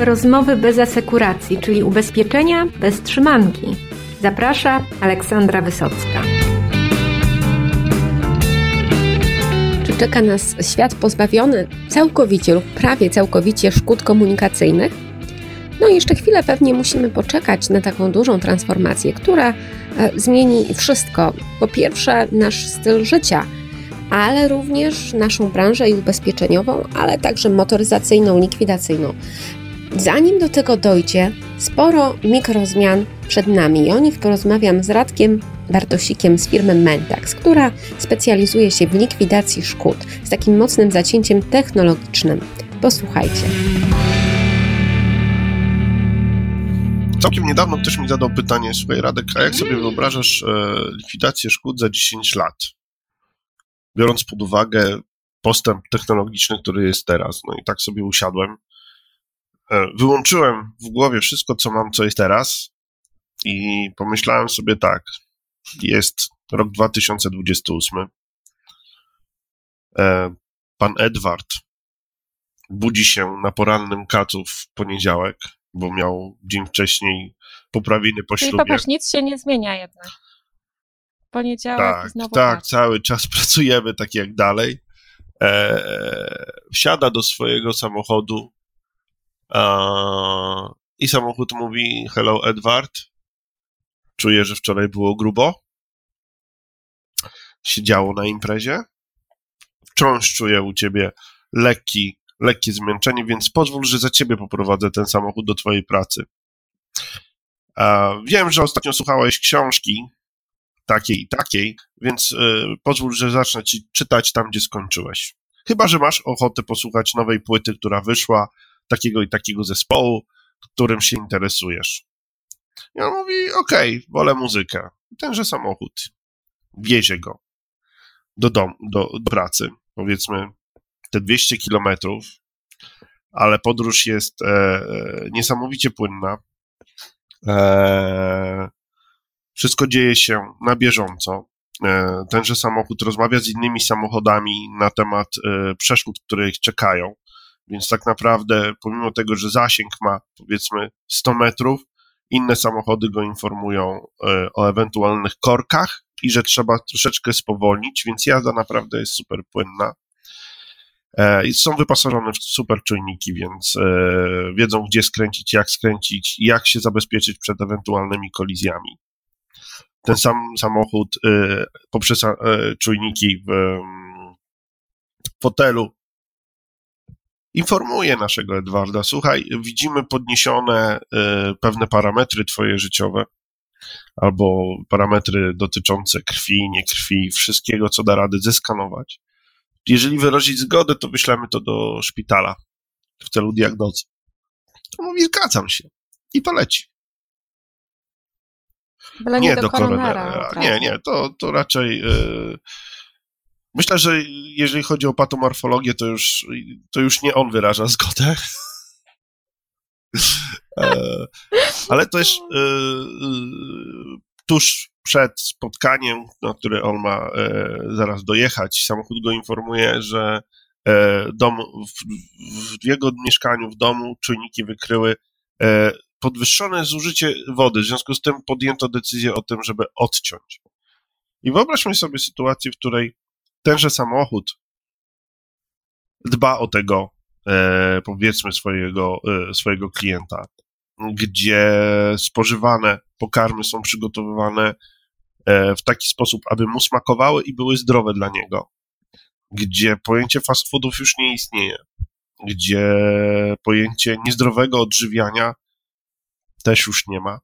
Rozmowy bez asekuracji, czyli ubezpieczenia bez trzymanki. Zaprasza Aleksandra Wysocka. Czy czeka nas świat pozbawiony całkowicie lub prawie całkowicie szkód komunikacyjnych? No i jeszcze chwilę pewnie musimy poczekać na taką dużą transformację, która e, zmieni wszystko. Po pierwsze, nasz styl życia, ale również naszą branżę ubezpieczeniową, ale także motoryzacyjną, likwidacyjną. Zanim do tego dojdzie, sporo mikrozmian przed nami i o nich porozmawiam z Radkiem Bartosikiem z firmy Mentax, która specjalizuje się w likwidacji szkód z takim mocnym zacięciem technologicznym. Posłuchajcie. Całkiem niedawno ktoś mi zadał pytanie, słuchaj Radek, a jak sobie wyobrażasz e, likwidację szkód za 10 lat? Biorąc pod uwagę postęp technologiczny, który jest teraz. No i tak sobie usiadłem wyłączyłem w głowie wszystko, co mam, co jest teraz i pomyślałem sobie tak, jest rok 2028, e, pan Edward budzi się na porannym kacu w poniedziałek, bo miał dzień wcześniej poprawiny po ślubie. Czyli popatrz, nic się nie zmienia jednak. Poniedziałek tak, znowu Tak, cały czas pracujemy tak jak dalej. E, wsiada do swojego samochodu, i samochód mówi: Hello, Edward. Czuję, że wczoraj było grubo. Siedziało na imprezie. Wciąż czuję u ciebie lekki, lekkie zmęczenie, więc pozwól, że za ciebie poprowadzę ten samochód do twojej pracy. Wiem, że ostatnio słuchałeś książki takiej i takiej, więc y, pozwól, że zacznę ci czytać tam, gdzie skończyłeś. Chyba, że masz ochotę posłuchać nowej płyty, która wyszła, takiego i takiego zespołu, którym się interesujesz. I on mówi, okej, okay, wolę muzykę. Tenże samochód. Wiezie go do domu, do, do pracy. Powiedzmy te 200 kilometrów, ale podróż jest e, e, niesamowicie płynna. E, wszystko dzieje się na bieżąco. E, tenże samochód rozmawia z innymi samochodami na temat e, przeszkód, które ich czekają. Więc tak naprawdę, pomimo tego, że zasięg ma powiedzmy 100 metrów, inne samochody go informują e, o ewentualnych korkach i że trzeba troszeczkę spowolnić, więc jazda naprawdę jest super płynna. E, są wyposażone w super czujniki, więc e, wiedzą, gdzie skręcić, jak skręcić, jak się zabezpieczyć przed ewentualnymi kolizjami. Ten sam samochód poprzez czujniki w fotelu informuje naszego Edwarda, słuchaj, widzimy podniesione y, pewne parametry twoje życiowe, albo parametry dotyczące krwi, nie krwi, wszystkiego, co da radę zeskanować. Jeżeli wyrazić zgodę, to wyślemy to do szpitala w celu diagnozy. To mówi, zgadzam się. I to leci. Byle nie, nie do, do koronera. Nie, nie, to, to raczej... Yy, Myślę, że jeżeli chodzi o patomorfologię, to już, to już nie on wyraża zgodę. E, ale też e, tuż przed spotkaniem, na które on ma e, zaraz dojechać, samochód go informuje, że dom, w, jego mieszkaniu, w domu czujniki wykryły podwyższone zużycie wody. W związku z tym podjęto decyzję o tym, żeby odciąć. I wyobraźmy sobie sytuację, w której tenże samochód dba o tego, e, powiedzmy, swojego, e, swojego klienta, gdzie spożywane pokarmy są przygotowywane e, w taki sposób, aby mu smakowały i były zdrowe dla niego, gdzie pojęcie fast foodów już nie istnieje, gdzie pojęcie niezdrowego odżywiania też już nie ma.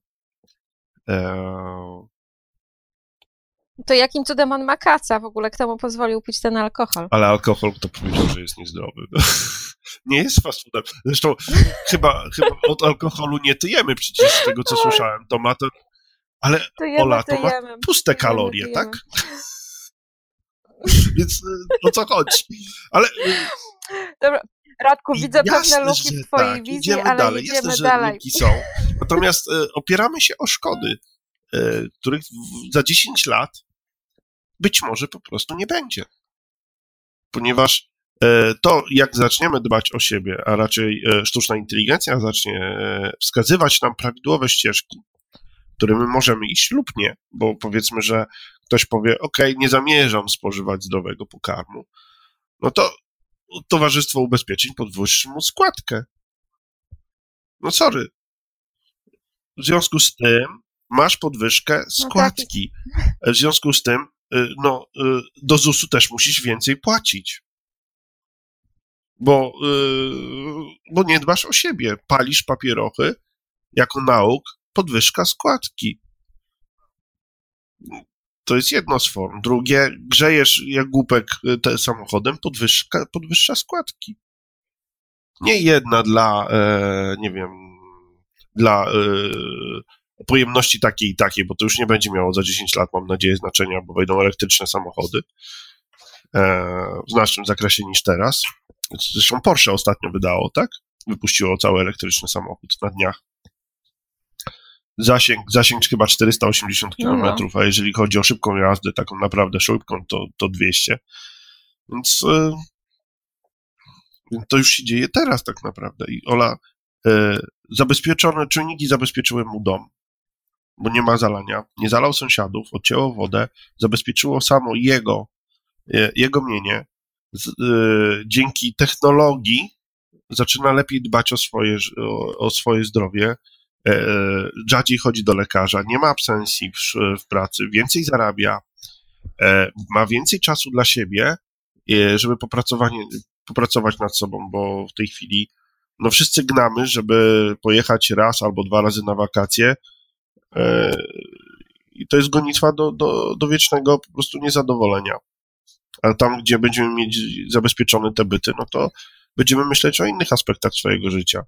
To jakim cudem on ma kaca w ogóle? Kto mu pozwolił pić ten alkohol? Ale alkohol to powiedział, że jest niezdrowy. nie jest fast foodem. Zresztą chyba, chyba od alkoholu nie tyjemy przecież z tego, co słyszałem. To ma to... Ale tyjemy, Ola, to ma puste kalorie, tyjemy. tak? Więc y, o co chodzi? Ale... Y, Dobra. Radku, widzę Jasne, pewne luki w twojej tak, wizji, ale dalej. idziemy Jasne, dalej. Że luki są. Natomiast y, opieramy się o szkody których za 10 lat być może po prostu nie będzie. Ponieważ e, to jak zaczniemy dbać o siebie, a raczej e, sztuczna inteligencja zacznie e, wskazywać nam prawidłowe ścieżki, którymi możemy iść lub nie, bo powiedzmy, że ktoś powie, ok, nie zamierzam spożywać zdrowego pokarmu, no to Towarzystwo Ubezpieczeń podwyższy mu składkę. No sorry. W związku z tym masz podwyżkę składki. No tak. W związku z tym, no, y, do ZUS-u też musisz więcej płacić. Bo, y, bo nie dbasz o siebie. Palisz papierochy jako nauk, podwyżka składki. To jest jedno z form. Drugie, grzejesz jak głupek te samochodem, podwyżka, podwyższa składki. Nie jedna dla, e, nie wiem, dla e, pojemności takiej i takiej, bo to już nie będzie miało za 10 lat, mam nadzieję, znaczenia, bo wejdą elektryczne samochody e, w znacznym zakresie niż teraz. Zresztą Porsche ostatnio wydało, tak? Wypuściło cały elektryczny samochód na dniach. Zasięg, zasięg chyba 480 km, no, no. a jeżeli chodzi o szybką jazdę, taką naprawdę szybką, to, to 200. Więc y, to już się dzieje teraz tak naprawdę. I Ola, y, zabezpieczone czujniki zabezpieczyły mu dom, bo nie ma zalania. Nie zalał sąsiadów, odcięło wodę, zabezpieczyło samo jego, y, jego mienie. Z, dzięki technologii zaczyna lepiej dbać o swoje, o, o swoje zdrowie E, e, rzadziej chodzi do lekarza, nie ma absencji w, w pracy, więcej zarabia, e, ma więcej czasu dla siebie, żeby popracować nad sobą, bo w tej chwili no wszyscy gnamy, żeby pojechać raz albo dwa razy na wakacje i to jest gonitwa do, do, do wiecznego po prostu niezadowolenia. A tam, gdzie będziemy mieć zabezpieczone te byty, no to będziemy myśleć o innych aspektach swojego życia.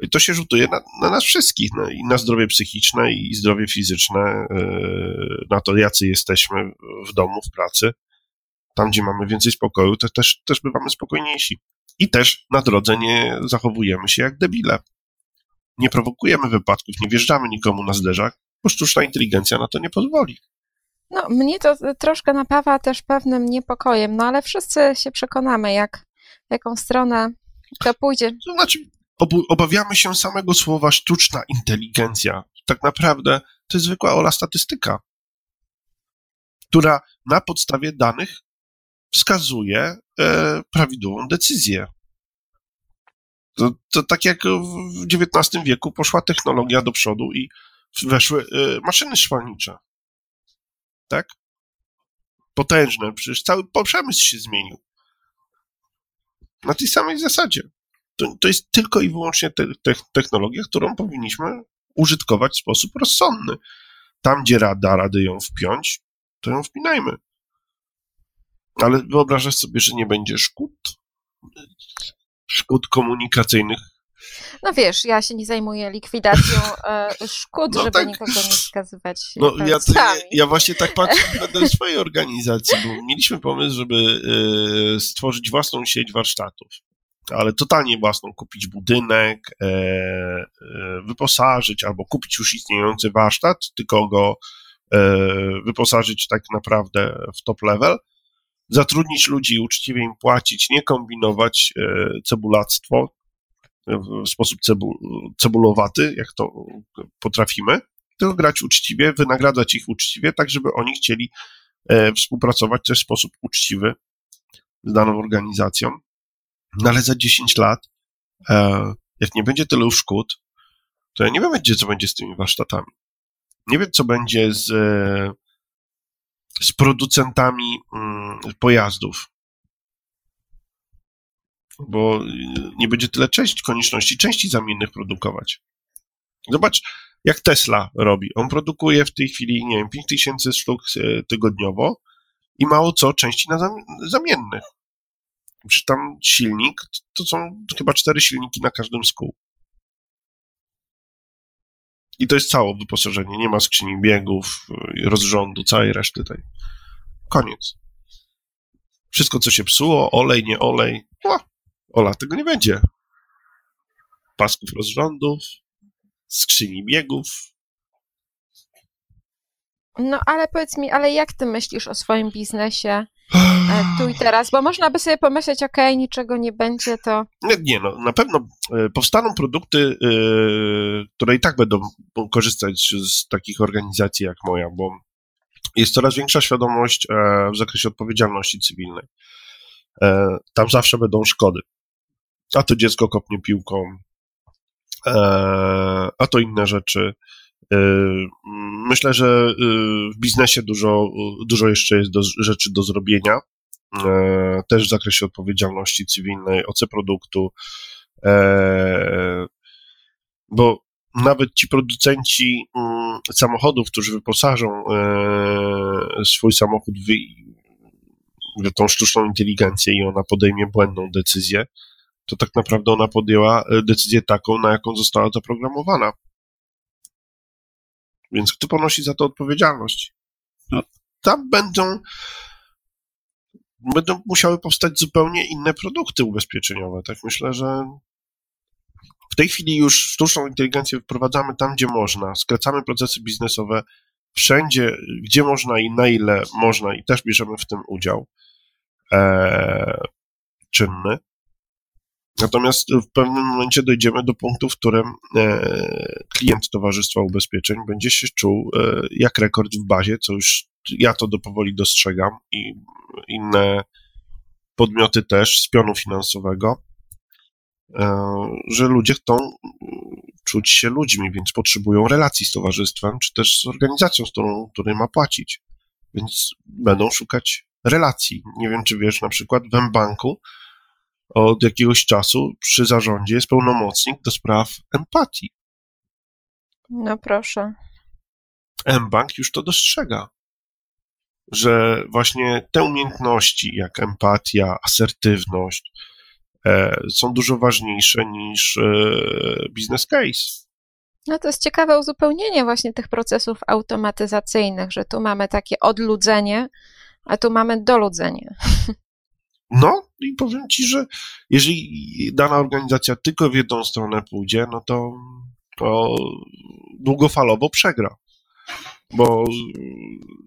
I to się rzutuje na, na nas wszystkich, no, i na zdrowie psychiczne, i zdrowie fizyczne, yy, na to, jacy jesteśmy w domu, w pracy. Tam, gdzie mamy więcej spokoju, to też, też bywamy spokojniejsi. I też na drodze nie zachowujemy się jak debile. Nie prowokujemy wypadków, nie wjeżdżamy nikomu na zderzak, bo sztuczna inteligencja na to nie pozwoli. No, mnie to troszkę napawa też pewnym niepokojem, no ale wszyscy się przekonamy, jak, jaką stronę to pójdzie. To znaczy, obawiamy się samego słowa sztuczna inteligencja. Tak naprawdę to jest zwykła ola statystyka, która na podstawie danych wskazuje e, prawidłową decyzję. To, to, tak jak w XIX wieku poszła technologia do przodu i weszły e, maszyny szwalnicze. Tak? Potężne, przecież cały przemysł się zmienił. Na tej samej zasadzie to, to jest tylko i wyłącznie te, te, technologia, którą powinniśmy użytkować w sposób rozsądny. Tam, gdzie rada rady ją wpiąć, to ją wpinajmy. Ale wyobrażasz sobie, że nie będzie szkód? Szkód komunikacyjnych? No wiesz, ja się nie zajmuję likwidacją e, szkód, no żeby tak, nikogo nie wskazywać. No ja, ja, właśnie tak patrzę na swojej organizacji, bo mieliśmy pomysł, żeby e, stworzyć własną sieć warsztatów ale totalnie własną, kupić budynek, e, e, wyposażyć albo kupić już istniejący warsztat, tylko go e, wyposażyć tak naprawdę w top level, zatrudnić ludzi, uczciwie im płacić, nie kombinować e, cebulactwo w sposób cebul, cebulowaty, jak to potrafimy, tylko grać uczciwie, wynagradzać ich uczciwie, tak żeby oni chcieli e, współpracować też w sposób uczciwy z daną organizacją no ale za 10 lat, e, jak nie będzie tylu szkód, to ja nie wiem, co będzie z tymi warsztatami. Nie wiem, co będzie z, e, z producentami mm, pojazdów. Bo nie będzie tyle części, konieczności części zamiennych produkować. Zobacz, jak Tesla robi. On produkuje w tej chwili, nie wiem, 5000 sztuk e, tygodniowo i mało co części na zamiennych. Czy tam silnik, to są chyba cztery silniki na każdym z kół. I to jest całe wyposażenie. Nie ma skrzyni biegów, rozrządu, całej reszty tej. Koniec. Wszystko, co się psuło, olej, nie olej. O, ola, tego nie będzie. Pasków rozrządów, skrzyni biegów. No ale powiedz mi, ale jak ty myślisz o swoim biznesie e, tu i teraz? Bo można by sobie pomyśleć, ok, niczego nie będzie, to... Nie, nie no, na pewno e, powstaną produkty, e, które i tak będą korzystać z takich organizacji jak moja, bo jest coraz większa świadomość w zakresie odpowiedzialności cywilnej. Tam zawsze będą szkody. A to dziecko kopnie piłką, a to inne rzeczy. Myślę, że w biznesie dużo, dużo jeszcze jest do, rzeczy do zrobienia, e, też w zakresie odpowiedzialności cywilnej, OC produktu, e, bo nawet ci producenci mm, samochodów, którzy wyposażą e, swój samochód w, tą sztuczną inteligencję i ona podejmie błędną decyzję, to tak naprawdę ona podjęła decyzję taką, na jaką została zaprogramowana. Więc kto ponosi za to odpowiedzialność? No, tam będą, będą musiały powstać zupełnie inne produkty ubezpieczeniowe. Tak myślę, że w tej chwili już sztuczną inteligencję wprowadzamy tam, gdzie można, skracamy procesy biznesowe wszędzie, gdzie można i na ile można, i też bierzemy w tym udział e, czynny. Natomiast w pewnym momencie dojdziemy do punktu, w którym e, klient Towarzystwa Ubezpieczeń będzie się czuł e, jak rekord w bazie, co już ja to do powoli dostrzegam i inne podmioty też z pionu finansowego, że ludzie chcą czuć się ludźmi, więc potrzebują relacji z towarzystwem, czy też z organizacją, z którą, której ma płacić. Więc będą szukać relacji. Nie wiem, czy wiesz, na przykład w M-Banku od jakiegoś czasu przy zarządzie jest pełnomocnik do spraw empatii. No proszę. M-Bank już to dostrzega, że właśnie te umiejętności, jak empatia, asertywność, e, są dużo ważniejsze niż e, business case. No to jest ciekawe uzupełnienie właśnie tych procesów automatyzacyjnych, że tu mamy takie odludzenie, a tu mamy doludzenie. No i powiem ci, że jeżeli dana organizacja tylko w jedną stronę pójdzie, no to, to długofalowo przegra. Bo okej,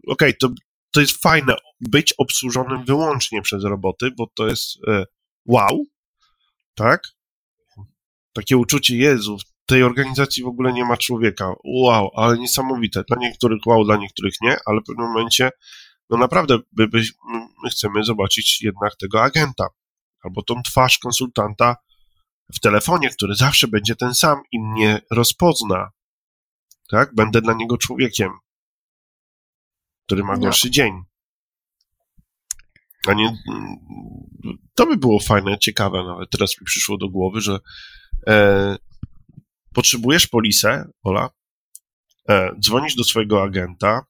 okay, to, to jest fajne być obsłużonym wyłącznie przez roboty, bo to jest e, wow, tak? Takie uczucie, Jezu, w tej organizacji w ogóle nie ma człowieka. Wow, ale niesamowite. Dla niektórych wow, dla niektórych nie, ale w pewnym momencie no naprawdę by, by, my chcemy zobaczyć jednak tego agenta albo tą twarz konsultanta w telefonie, który zawsze będzie ten sam i mnie rozpozna. Tak? Będę dla niego człowiekiem, który ma no. gorszy no. dzień. A nie, to by było fajne, ciekawe nawet. Teraz mi przyszło do głowy, że e, potrzebujesz polisę, Ola, e, dzwonisz do swojego agenta,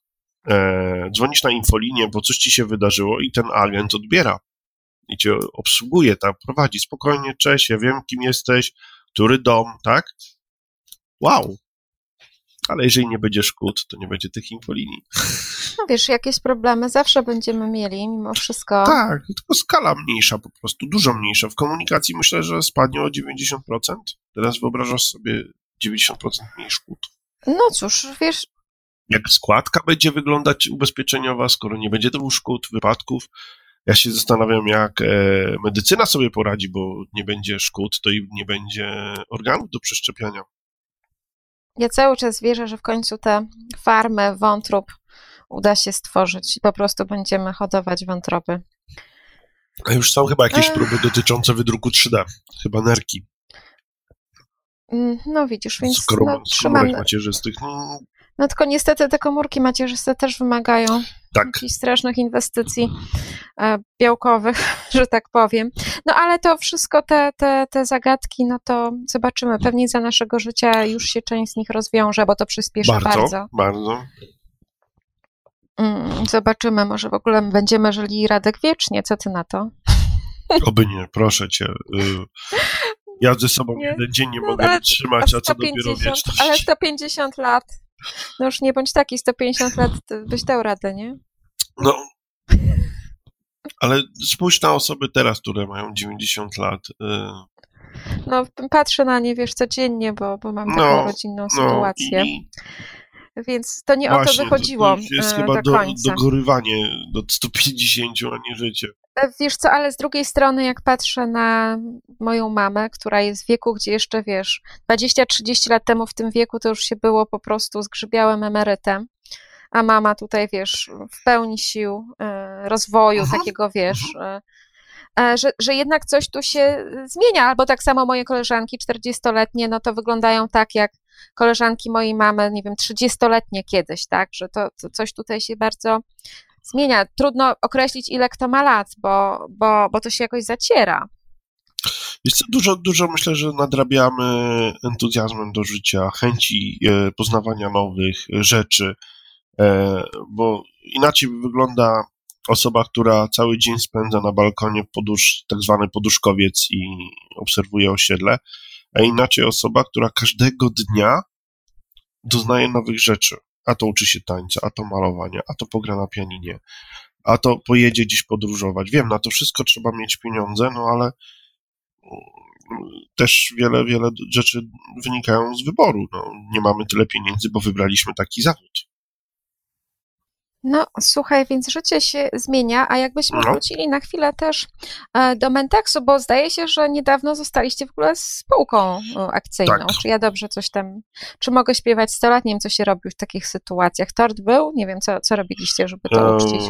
e, dzwonisz na infolinię, bo coś ci się wydarzyło i ten agent odbiera i cię obsługuje, tak, prowadzi spokojnie, cześć, ja wiem, kim jesteś, który dom, tak? Wow. Ale jeżeli nie będzie szkód, to nie będzie tych infolinii. No wiesz, jakieś problemy zawsze będziemy mieli, mimo wszystko. Tak, tylko skala mniejsza po prostu, dużo mniejsza. W komunikacji myślę, że spadnie o 90%. Teraz wyobrażasz sobie 90% mniej szkód. No cóż, wiesz, jak składka będzie wyglądać ubezpieczeniowa, skoro nie będzie to szkód, wypadków. Ja się zastanawiam, jak e, medycyna sobie poradzi, bo nie będzie szkód, to i nie będzie organów do przeszczepiania. Ja cały czas wierzę, że w końcu tę farmę wątrób uda się stworzyć i po prostu będziemy hodować wątroby. A już są chyba jakieś próby dotyczące wydruku 3D, chyba nerki. Mm, no widzisz, więc krom, no, komórek macierzystych. No, no tylko niestety te komórki macierzyste też wymagają tak. jakichś strasznych inwestycji e, białkowych, że tak powiem. No ale to wszystko, te, te, te zagadki, no to zobaczymy. Pewnie za naszego życia już się część z nich rozwiąże, bo to przyspieszy bardzo. Bardzo, bardzo. Mm, zobaczymy, może w ogóle będziemy żyli Radek wiecznie. Co ty na to? Oby nie, proszę cię. Y, ja ze sobą nie. jeden dzień nie no, mogę wytrzymać, a co dopiero wieczność. Ale 150 lat. No już nie bądź taki, 150 lat byś dał radę, nie? No. Ale spójrz na osoby teraz, które mają 90 lat. Y... No, patrzę na nie, wiesz, codziennie, bo, bo mam taką no, rodzinną no, sytuację. I... Więc to nie Właśnie, o to wychodziło To jest e, chyba do do, końca. dogorywanie do 150, a nie życie. Wiesz co, ale z drugiej strony, jak patrzę na moją mamę, która jest w wieku, gdzie jeszcze wiesz, 20-30 lat temu w tym wieku to już się było po prostu zgrzybiałym emerytem, a mama tutaj, wiesz, w pełni sił e, rozwoju, Mhm, takiego, wiesz, e, e, że, że jednak coś tu się zmienia, albo tak samo moje koleżanki 40-letnie, no to wyglądają tak jak koleżanki mojej mamy, nie wiem, 30-letnie kiedyś, tak, że to, to coś tutaj się bardzo zmienia. Trudno określić, ile kto ma lat, bo, bo, bo to się jakoś zaciera. Co, dużo, dużo myślę, że nadrabiamy entuzjazmem do życia, chęci e, poznawania nowych rzeczy, e, bo inaczej wygląda osoba, która cały dzień spędza na balkonie podusz, tak zwany poduszkowiec i obserwuje osiedle, a inaczej osoba, która każdego dnia doznaje nowych rzeczy. A to uczy się tańca, a to malowania, a to pogra na pianinie, a to pojedzie gdzieś podróżować. Wiem, na to wszystko trzeba mieć pieniądze, no ale też wiele, wiele rzeczy wynikają z wyboru. No, nie mamy tyle pieniędzy, bo wybraliśmy taki zawód. No, słuchaj, więc życie się zmienia, a jakbyśmy No. wrócili na chwilę też e, do Mentaksu, bo zdaje się, że niedawno zostaliście w ogóle spółką e, akcyjną. Tak. Czy ja dobrze coś tam, czy mogę śpiewać 100 lat? Nie wiem, co się robi w takich sytuacjach. Tort był? Nie wiem, co, co robiliście, żeby to uczcić.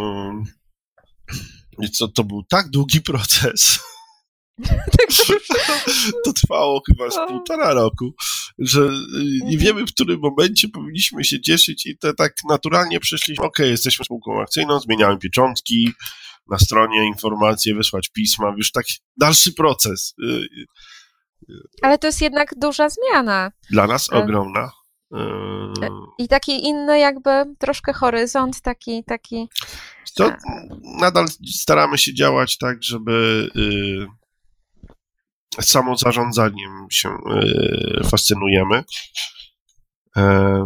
I co, to był tak długi proces. To trwało chyba z półtora roku, że y, nie wiemy, w którym momencie powinniśmy się cieszyć i to tak naturalnie przeszliśmy. Okej, jesteśmy spółką akcyjną, zmieniamy pieczątki, na stronie informacje, wysłać pisma, już tak dalszy proces. Y, Ale to jest jednak duża zmiana. Dla nas E. ogromna. Y, I taki inny jakby troszkę horyzont, taki, taki To nadal staramy się działać tak, żeby y, samozarządzaniem się y, fascynujemy. E,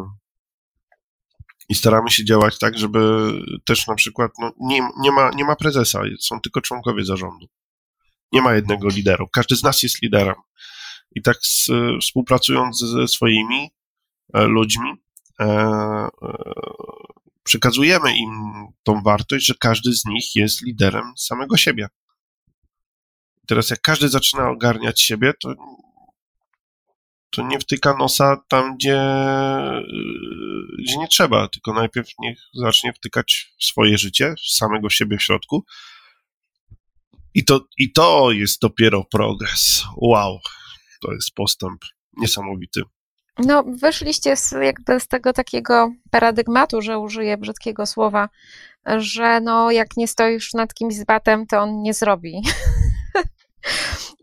I staramy się działać tak, żeby też na przykład no, nie, nie, ma, nie ma prezesa, są tylko członkowie zarządu. Nie ma jednego lidera. Każdy z nas jest liderem. I tak z, współpracując ze swoimi e, ludźmi, e, e, przekazujemy im tą wartość, że każdy z nich jest liderem samego siebie. Teraz jak każdy zaczyna ogarniać siebie, to, to nie wtyka nosa tam, gdzie, gdzie nie trzeba, tylko najpierw niech zacznie wtykać swoje życie, samego siebie w środku. I to, I to jest dopiero progres. Wow, to jest postęp niesamowity. No, wyszliście z, jakby z tego takiego paradygmatu, że użyję brzydkiego słowa, że no, jak nie stoisz nad kimś z batem, to on nie zrobi.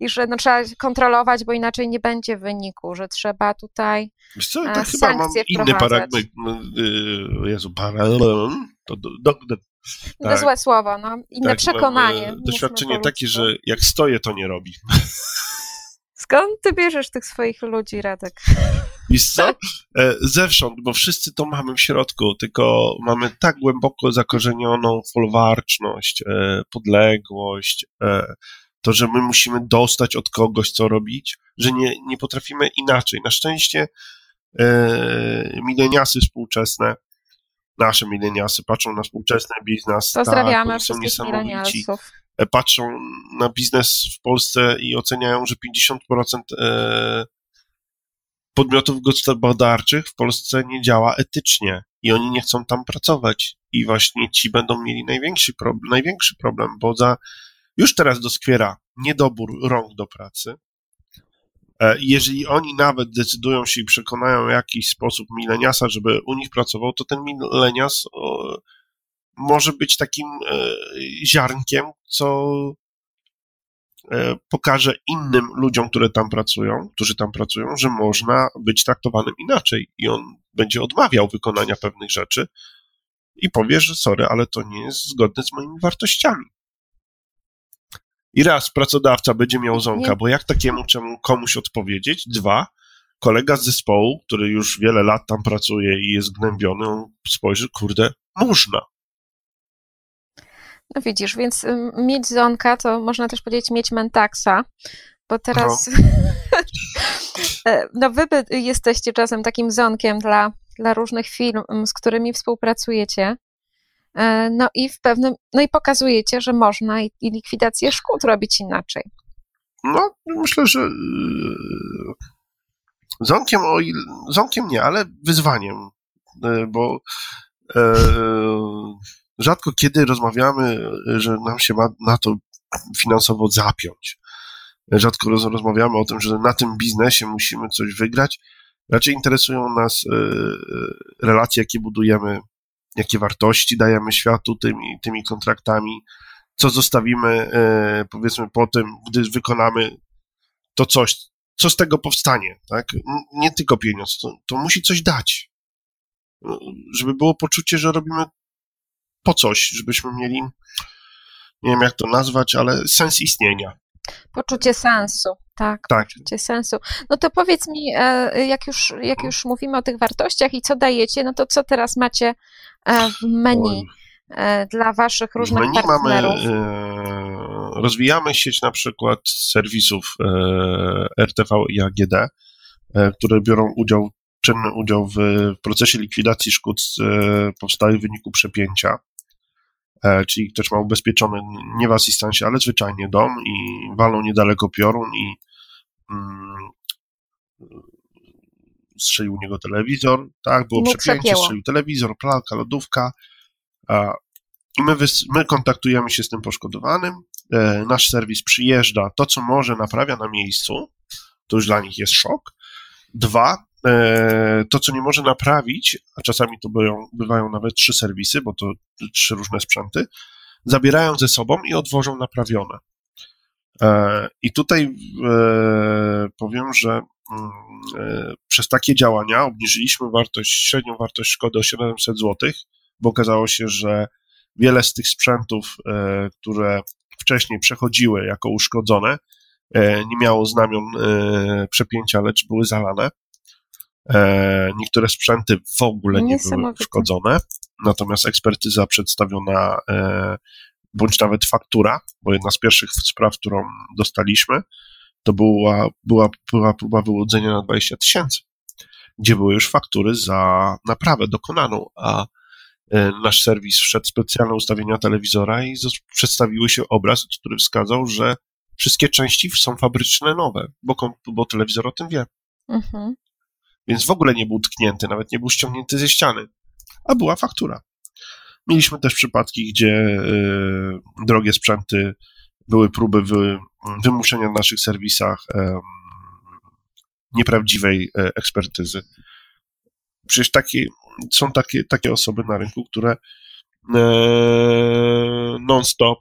I że no, trzeba kontrolować, bo inaczej nie będzie wyniku, że trzeba tutaj. Wiesz co, to chyba mam inny paradygmat. y, Jezu, paralel. To do, do, do, No, Tak. złe słowo, no, inne tak, przekonanie. mam, e, Doświadczenie takie, ludzku. że jak stoję, to nie robi. Skąd ty bierzesz tych swoich ludzi, Radek? Wiesz co? E, Zewsząd, bo wszyscy to mamy w środku, tylko mamy tak głęboko zakorzenioną folwarczność, e, podległość, e, to, że my musimy dostać od kogoś, co robić, że nie, nie potrafimy inaczej. Na szczęście e, mileniasy współczesne, nasze mileniasy patrzą na współczesny biznes, Pozdrawiamy tak, oni są wszystkich milenialsów. e, patrzą na biznes w Polsce i oceniają, że 50% e, podmiotów gospodarczych w Polsce nie działa etycznie i oni nie chcą tam pracować. I właśnie ci będą mieli największy problem, największy problem bo za, już teraz doskwiera niedobór rąk do pracy. E, Jeżeli oni nawet decydują się i przekonają w jakiś sposób mileniasa, żeby u nich pracował, to ten milenias może być takim e, ziarnkiem, co e, pokaże innym ludziom, które tam pracują, którzy tam pracują, że można być traktowanym inaczej i on będzie odmawiał wykonania pewnych rzeczy i powie, że sorry, ale to nie jest zgodne z moimi wartościami. I raz pracodawca będzie miał ząka, bo jak takiemu czemu komuś odpowiedzieć? Dwa, kolega z zespołu, który już wiele lat tam pracuje i jest gnębiony, on spojrzy, kurde, można. No widzisz, więc mieć zonka to można też powiedzieć mieć mentaksa, bo teraz e, no wy jesteście czasem takim zonkiem dla dla różnych firm, z którymi współpracujecie. E, no i w pewnym, no i pokazujecie, że można i, i likwidację szkód robić inaczej. No, myślę, że e, ząkiem, o ząkiem nie, ale wyzwaniem, e, bo e, rzadko kiedy rozmawiamy, że nam się ma na to finansowo zapiąć. Rzadko roz, rozmawiamy o tym, że na tym biznesie musimy coś wygrać. Raczej interesują nas relacje, jakie budujemy, jakie wartości dajemy światu tymi, tymi kontraktami, co zostawimy, e, powiedzmy, po tym, gdy wykonamy to coś, co z tego powstanie, tak? Nie tylko pieniądz, to, to musi coś dać. No, żeby było poczucie, że robimy po coś, żebyśmy mieli, nie wiem jak to nazwać, ale sens istnienia. Poczucie sensu, tak, tak. Poczucie sensu. No to powiedz mi, e, jak już, jak już mówimy o tych wartościach i co dajecie, no to co teraz macie w menu Oj. dla waszych różnych menu partnerów? Mamy, rozwijamy sieć na przykład serwisów RTV i AGD, które biorą udział czynny udział w procesie likwidacji szkód powstałych w wyniku przepięcia. E, czyli ktoś ma ubezpieczony nie w asystancie, ale zwyczajnie dom i walą niedaleko piorun i mm, strzelił u niego telewizor, tak, było przepięcie, strzelił telewizor, pralka, lodówka i my, my kontaktujemy się z tym poszkodowanym, e, nasz serwis przyjeżdża, to co może naprawia na miejscu, to już dla nich jest szok. Dwa, E, to, co nie może naprawić, a czasami to bywają, bywają nawet trzy serwisy, bo to trzy różne sprzęty, zabierają ze sobą i odwożą naprawione. E, I tutaj powiem, że przez takie działania obniżyliśmy wartość, średnią wartość szkody o 700 zł, bo okazało się, że wiele z tych sprzętów, które wcześniej przechodziły jako uszkodzone, nie miało znamion przepięcia, lecz były zalane. E, niektóre sprzęty w ogóle nie były uszkodzone, natomiast ekspertyza przedstawiona, e, bądź nawet faktura, bo jedna z pierwszych spraw, którą dostaliśmy, to była, była, była próba wyłudzenia na 20 tysięcy, gdzie były już faktury za naprawę dokonaną, a e, nasz serwis wszedł specjalne ustawienia telewizora i przedstawiły się obraz, który wskazał, że wszystkie części są fabryczne nowe, bo, bo telewizor o tym wie. Mhm więc w ogóle nie był tknięty, nawet nie był ściągnięty ze ściany, a była faktura. Mieliśmy też przypadki, gdzie y, drogie sprzęty były próby wy, wymuszenia w naszych serwisach nieprawdziwej y, ekspertyzy. Przecież takie, są takie, takie osoby na rynku, które non-stop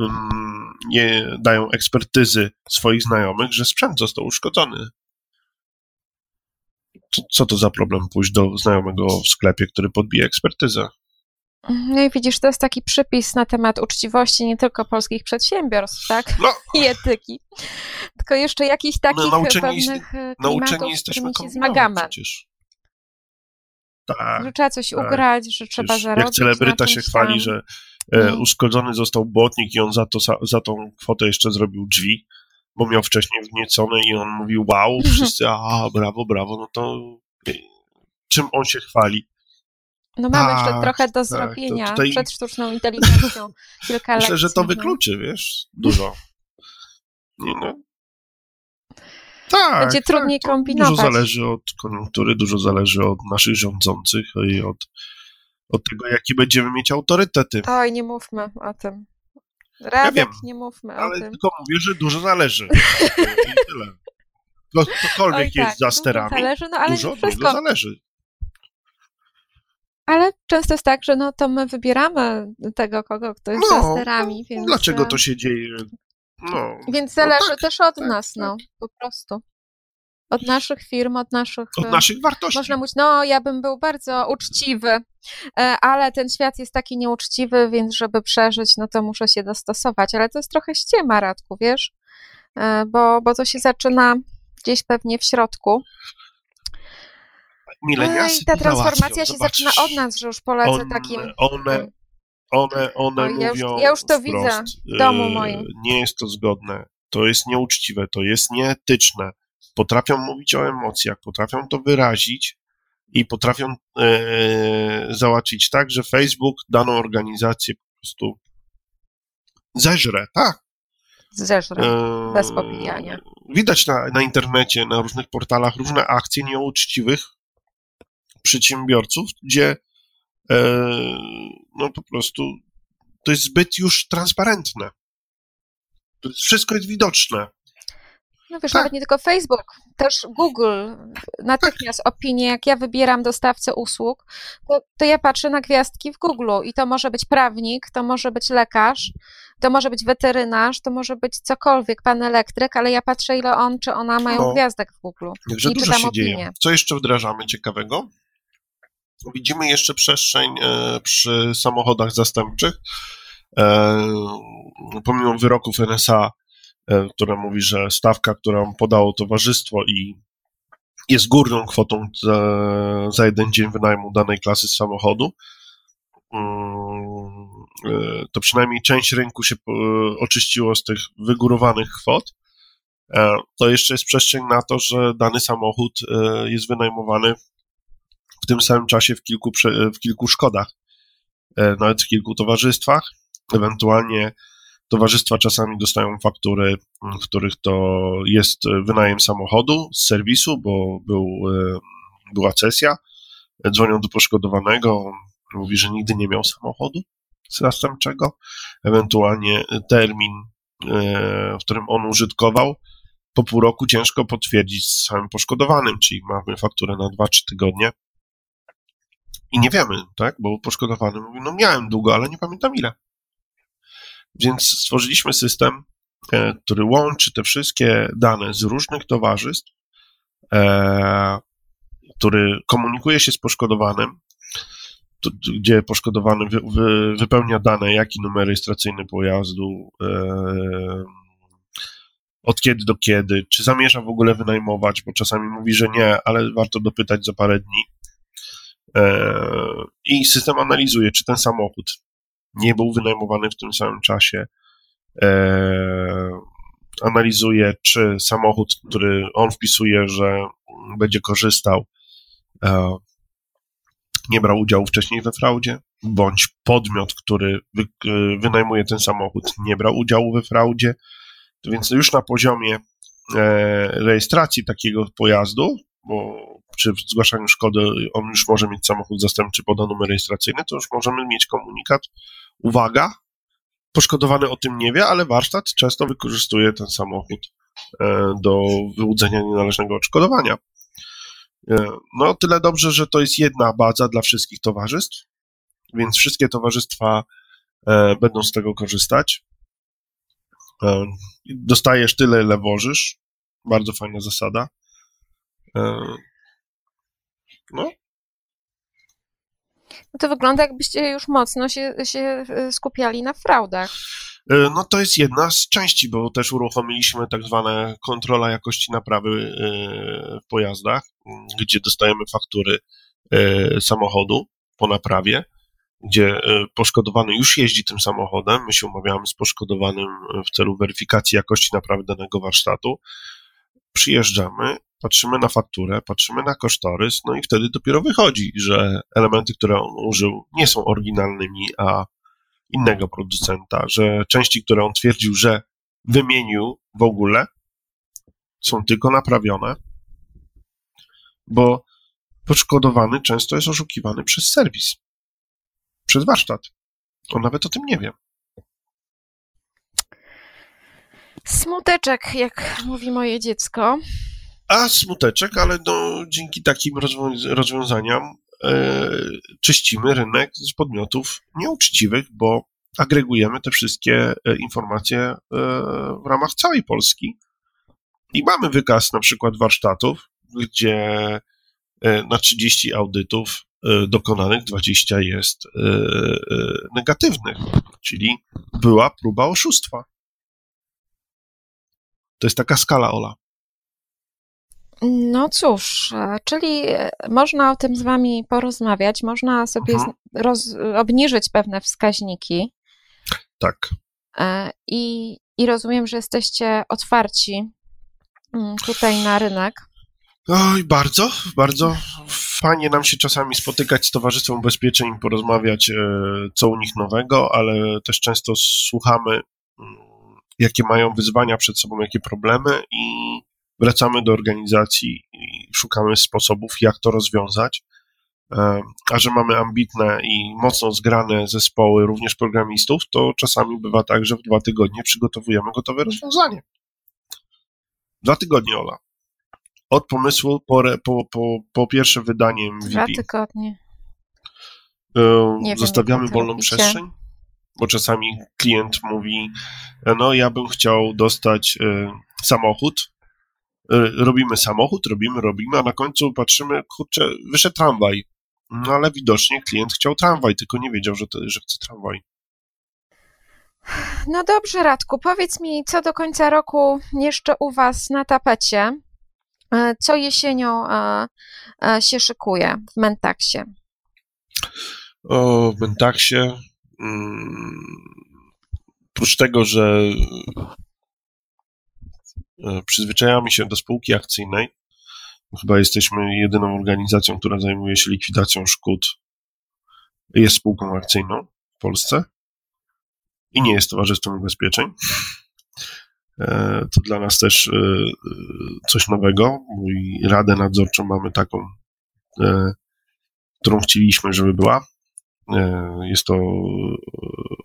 Mm, nie dają ekspertyzy swoich znajomych, że sprzęt został uszkodzony. Co to za problem pójść do znajomego w sklepie, który podbije ekspertyzę? No i widzisz, to jest taki przypis na temat uczciwości nie tylko polskich przedsiębiorstw, tak? No. I etyki, tylko jeszcze jakichś takich no, nauczeni, pewnych e, nauczeni jesteśmy się zmagamy. Przecież. Tak, że trzeba coś tak. ugrać, że trzeba zarobić. Jak celebryta się chwali, że E, mhm. uszkodzony został błotnik i on za, to, za tą kwotę jeszcze zrobił drzwi, bo miał wcześniej wgniecone i on mówił wow, mhm. wszyscy a brawo, brawo, no to e, czym on się chwali? No mamy tak, jeszcze trochę do tak, zrobienia tutaj... przed sztuczną inteligencją. Kilka Myślę, że to wykluczy, wiesz, dużo. No. Tak, Będzie tak, trudniej kombinować. Dużo zależy od koniunktury, dużo zależy od naszych rządzących i od od tego, jaki będziemy mieć autorytety. Oj, nie mówmy o tym. Radek, ja wiem, nie mówmy o tym. tylko mówię, że dużo zależy. I tyle. Ktokolwiek Oj, jest tak, za sterami, zależy, no, ale dużo od niego zależy. Ale często jest tak, że no to my wybieramy tego, kogo kto jest no, za sterami. Więc... Dlaczego to się dzieje? No, więc no zależy no tak, też od tak, nas, no, tak. po prostu. Od naszych firm, od naszych. Od naszych wartości. Można mówić, no ja bym był bardzo uczciwy, e, ale ten świat jest taki nieuczciwy, więc żeby przeżyć, no to muszę się dostosować. Ale to jest trochę ściema, Radku, wiesz? E, bo, bo to się zaczyna gdzieś pewnie w środku. Mileniasy no i ta transformacja się zaczyna od nas, że już polecę On, takim. One, one, one ja mówią. Już, ja już to wprost, widzę w domu e, moim. Nie jest to zgodne. To jest nieuczciwe, to jest nieetyczne potrafią mówić o emocjach, potrafią to wyrazić i potrafią e, załatwić tak, że Facebook daną organizację po prostu zeżre, tak. Zeżre, e, bez popijania. Widać na, na internecie, na różnych portalach różne akcje nieuczciwych przedsiębiorców, gdzie e, no po prostu to jest zbyt już transparentne. Wszystko jest widoczne. No wiesz, tak. nawet nie tylko Facebook, też Google, natychmiast tak. opinie, jak ja wybieram dostawcę usług, to, to ja patrzę na gwiazdki w Google i to może być prawnik, to może być lekarz, to może być weterynarz, to może być cokolwiek, pan elektryk, ale ja patrzę, ile on czy ona mają no, gwiazdek w Google. Także dużo się opinie. dzieje. Co jeszcze wdrażamy ciekawego? Widzimy jeszcze przestrzeń e, przy samochodach zastępczych. E, pomimo wyroków NSA E, która mówi, że stawka, którą podało towarzystwo i jest górną kwotą za, jeden dzień wynajmu danej klasy samochodu, mm, to przynajmniej część rynku się oczyściło z tych wygórowanych kwot. To jeszcze jest przestrzeń na to, że dany samochód jest wynajmowany w tym samym czasie w kilku, w kilku szkodach, nawet w kilku towarzystwach. Ewentualnie Towarzystwa czasami dostają faktury, w których to jest wynajem samochodu z serwisu, bo był, e, była cesja. Dzwonią do poszkodowanego, mówi, że nigdy nie miał samochodu zastępczego, ewentualnie termin, e, w którym on użytkował, po pół roku ciężko potwierdzić z samym poszkodowanym, czyli mamy fakturę na 2-3 tygodnie i nie wiemy, tak, bo poszkodowany mówi, no miałem długo, ale nie pamiętam ile. Więc stworzyliśmy system, e, który łączy te wszystkie dane z różnych towarzystw, e, który komunikuje się z poszkodowanym, gdzie poszkodowany wypełnia dane, jaki numer rejestracyjny pojazdu, e, od kiedy do kiedy, czy zamierza w ogóle wynajmować, bo czasami mówi, że nie, ale warto dopytać za parę dni. I system analizuje, czy ten samochód nie był wynajmowany w tym samym czasie. E, analizuje, czy samochód, który on wpisuje, że będzie korzystał, e, nie brał udziału wcześniej we fraudzie, bądź podmiot, który wy, e, wynajmuje ten samochód, nie brał udziału we fraudzie. Więc już na poziomie e, rejestracji takiego pojazdu, bo przy zgłaszaniu szkody on już może mieć samochód zastępczy poda numer rejestracyjny, to już możemy mieć komunikat uwaga, poszkodowany o tym nie wie, ale warsztat często wykorzystuje ten samochód e, do wyłudzenia nienależnego odszkodowania. E, no, tyle dobrze, że to jest jedna baza dla wszystkich towarzystw, więc wszystkie towarzystwa e, będą z tego korzystać. Dostajesz tyle, ile włożysz. Bardzo fajna zasada. No, no to wygląda, jakbyście już mocno się, się e, skupiali na fraudach. E, no to jest jedna z części, bo też uruchomiliśmy tak zwane kontrola jakości naprawy e, w pojazdach, gdzie dostajemy faktury samochodu po naprawie, gdzie poszkodowany już jeździ tym samochodem, my się umawiamy z poszkodowanym w celu weryfikacji jakości naprawy danego warsztatu, przyjeżdżamy, patrzymy na fakturę, patrzymy na kosztorys, no i wtedy dopiero wychodzi, że elementy, które on użył, nie są oryginalnymi, a innego producenta, że części, które on twierdził, że wymienił w ogóle, są tylko naprawione, bo poszkodowany często jest oszukiwany przez serwis, przez warsztat. On nawet o tym nie wie. Smuteczek, jak mówi moje dziecko. A smuteczek, ale no, dzięki takim rozwiązaniom e, czyścimy rynek z podmiotów nieuczciwych, bo agregujemy te wszystkie e, informacje e, w ramach całej Polski. I mamy wykaz na przykład warsztatów, gdzie e, na 30 audytów e, dokonanych 20 jest e, negatywnych, czyli była próba oszustwa. To jest taka skala, Ola. No cóż, e, czyli e, można o tym z Wami porozmawiać, można sobie mhm. roz, obniżyć pewne wskaźniki. Tak. E, I, I rozumiem, że jesteście otwarci mm, tutaj na rynek? Oj, bardzo, bardzo fajnie nam się czasami spotykać z Towarzystwem Ubezpieczeń, porozmawiać, co u nich nowego, ale też często słuchamy, jakie mają wyzwania przed sobą, jakie problemy i wracamy do organizacji i szukamy sposobów, jak to rozwiązać. A że mamy ambitne i mocno zgrane zespoły, również programistów, to czasami bywa tak, że w dwa tygodnie przygotowujemy gotowe rozwiązanie. Dwa tygodnie, Ola. Od pomysłu po, po, po, po pierwsze wydanie MVP. Dwa tygodnie. Nie Zostawiamy wiem, wolną przestrzeń, bo czasami klient mówi, no ja bym chciał dostać samochód, robimy samochód, robimy, robimy, a na końcu patrzymy, kurczę, wyszedł tramwaj. No ale widocznie klient chciał tramwaj, tylko nie wiedział, że, to, że chce tramwaj. No dobrze, Radku, powiedz mi, co do końca roku jeszcze u Was na tapecie? E, co jesienią e, e, się szykuje w Mentaksie? O, w Mentaksie. Mm, oprócz tego, że przyzwyczajamy się do spółki akcyjnej, Chyba jesteśmy jedyną organizacją, która zajmuje się likwidacją szkód. Jest spółką akcyjną w Polsce i nie jest towarzystwem ubezpieczeń. E, to dla nas też e, coś nowego. Mój radę nadzorczą mamy taką, e, którą chcieliśmy, żeby była. Jest to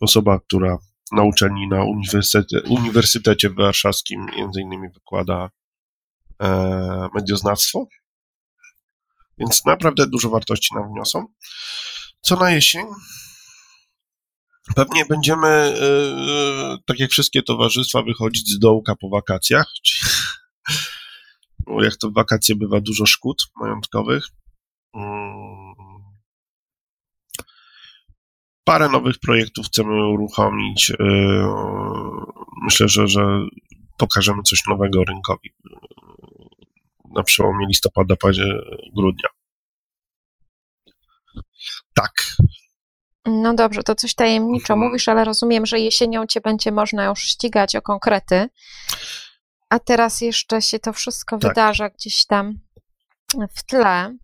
osoba, która na uczelni na Uniwersytecie, Uniwersytecie Warszawskim między innymi wykłada e, medioznawstwo, więc naprawdę dużo wartości nam wniosą. Co na jesień? Pewnie będziemy, e, tak jak wszystkie towarzystwa, wychodzić z dołka po wakacjach. Bo jak to wakacje bywa dużo szkód majątkowych. Mm. Parę nowych projektów chcemy uruchomić. E, myślę, że, że pokażemy coś nowego rynkowi na przełomie listopada, grudnia. Tak. No dobrze, to coś tajemniczo mhm. mówisz, ale rozumiem, że jesienią cię będzie można już ścigać o konkrety. A teraz jeszcze się to wszystko tak. wydarza gdzieś tam w tle.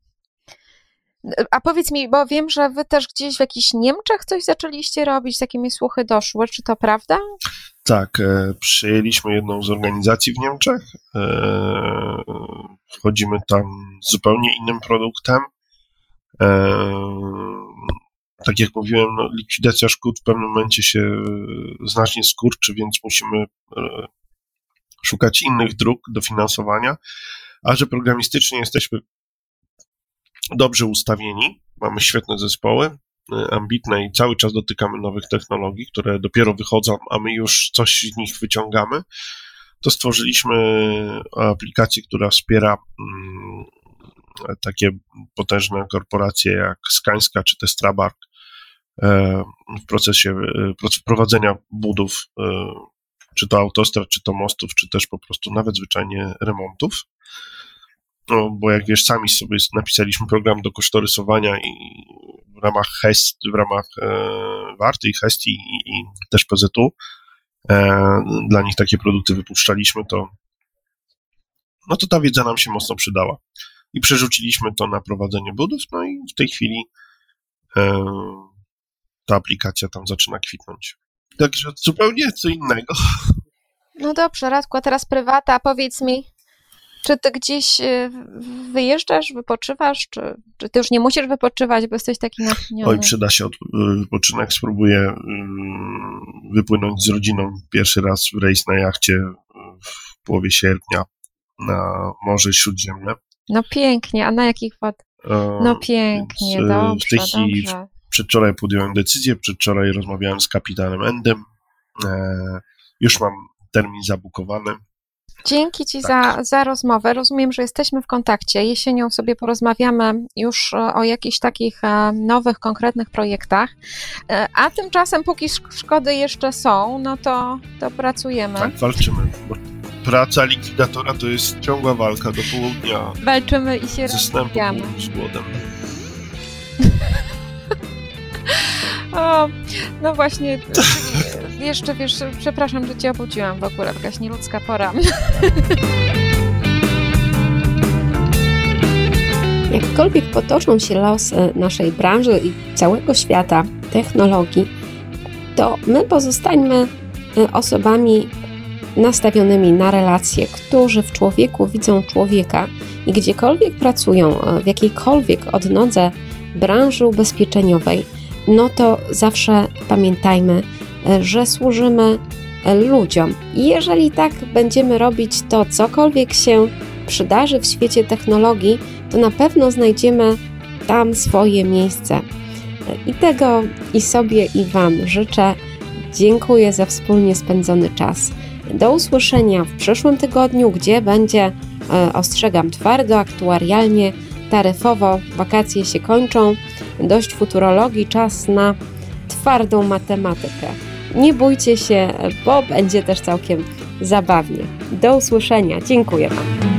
A powiedz mi, bo wiem, że wy też gdzieś w jakichś Niemczech coś zaczęliście robić, takie mi słuchy doszły, czy to prawda? Tak, e, przyjęliśmy jedną z organizacji w Niemczech. E, wchodzimy tam z zupełnie innym produktem. E, tak jak mówiłem, no, likwidacja szkód w pewnym momencie się znacznie skurczy, więc musimy szukać innych dróg dofinansowania. A że programistycznie jesteśmy dobrze ustawieni, mamy świetne zespoły, y, ambitne i cały czas dotykamy nowych technologii, które dopiero wychodzą, a my już coś z nich wyciągamy, to stworzyliśmy aplikację, która wspiera mm, takie potężne korporacje jak Skańska czy Testrabark e, w procesie e, wprowadzenia budów, czy to autostrad, czy to mostów, czy też po prostu nawet zwyczajnie remontów no, bo jak wiesz, sami sobie napisaliśmy program do kosztorysowania i w ramach HEST, w ramach e, Warty i HEST i, i też PZU e, dla nich takie produkty wypuszczaliśmy, to no to ta wiedza nam się mocno przydała. I przerzuciliśmy to na prowadzenie budów, no i w tej chwili e, ta aplikacja tam zaczyna kwitnąć. Także zupełnie co innego. No dobrze, Radku, a teraz prywata, powiedz mi, czy ty gdzieś y, wyjeżdżasz, wypoczywasz, czy, czy ty już nie musisz wypoczywać, bo jesteś taki natchniony? Oj, przyda się od, y, wypoczynek. Spróbuję y, wypłynąć z rodziną pierwszy raz w rejs na jachcie w połowie sierpnia na Morze Śródziemne. No pięknie, a na jakich wod? No pięknie, Więc, dobrze, W tej chwili dobrze. przedwczoraj podjąłem decyzję, przedwczoraj rozmawiałem z kapitanem Endem. E, już mam termin zabukowany Dzięki Ci tak. za, za rozmowę. Rozumiem, że jesteśmy w kontakcie. Jesienią sobie porozmawiamy już e, o jakichś takich e, nowych, konkretnych projektach. E, a tymczasem, póki szkody jeszcze są, no to, to pracujemy. Tak, walczymy. praca likwidatora to jest ciągła walka do południa. Walczymy i się rozwijamy. z głodem. O, no właśnie, jeszcze wiesz, przepraszam, że cię obudziłam w ogóle, jakaś nieludzka pora. Jakkolwiek potoczą się losy e, naszej branży i całego świata technologii, to my pozostańmy e, osobami nastawionymi na relacje, którzy w człowieku widzą człowieka i gdziekolwiek pracują, e, w jakiejkolwiek odnodze branży ubezpieczeniowej – no to zawsze pamiętajmy, y, że służymy ludziom. I jeżeli tak będziemy robić, to cokolwiek się przydarzy w świecie technologii, to na pewno znajdziemy tam swoje miejsce. I tego i sobie, i Wam życzę. Dziękuję za wspólnie spędzony czas. Do usłyszenia w przyszłym tygodniu, gdzie będzie, e, ostrzegam twardo, aktuarialnie, taryfowo. Wakacje się kończą, dość futurologii, czas na twardą matematykę. Nie bójcie się, bo będzie też całkiem zabawnie. Do usłyszenia. Dziękuję Wam.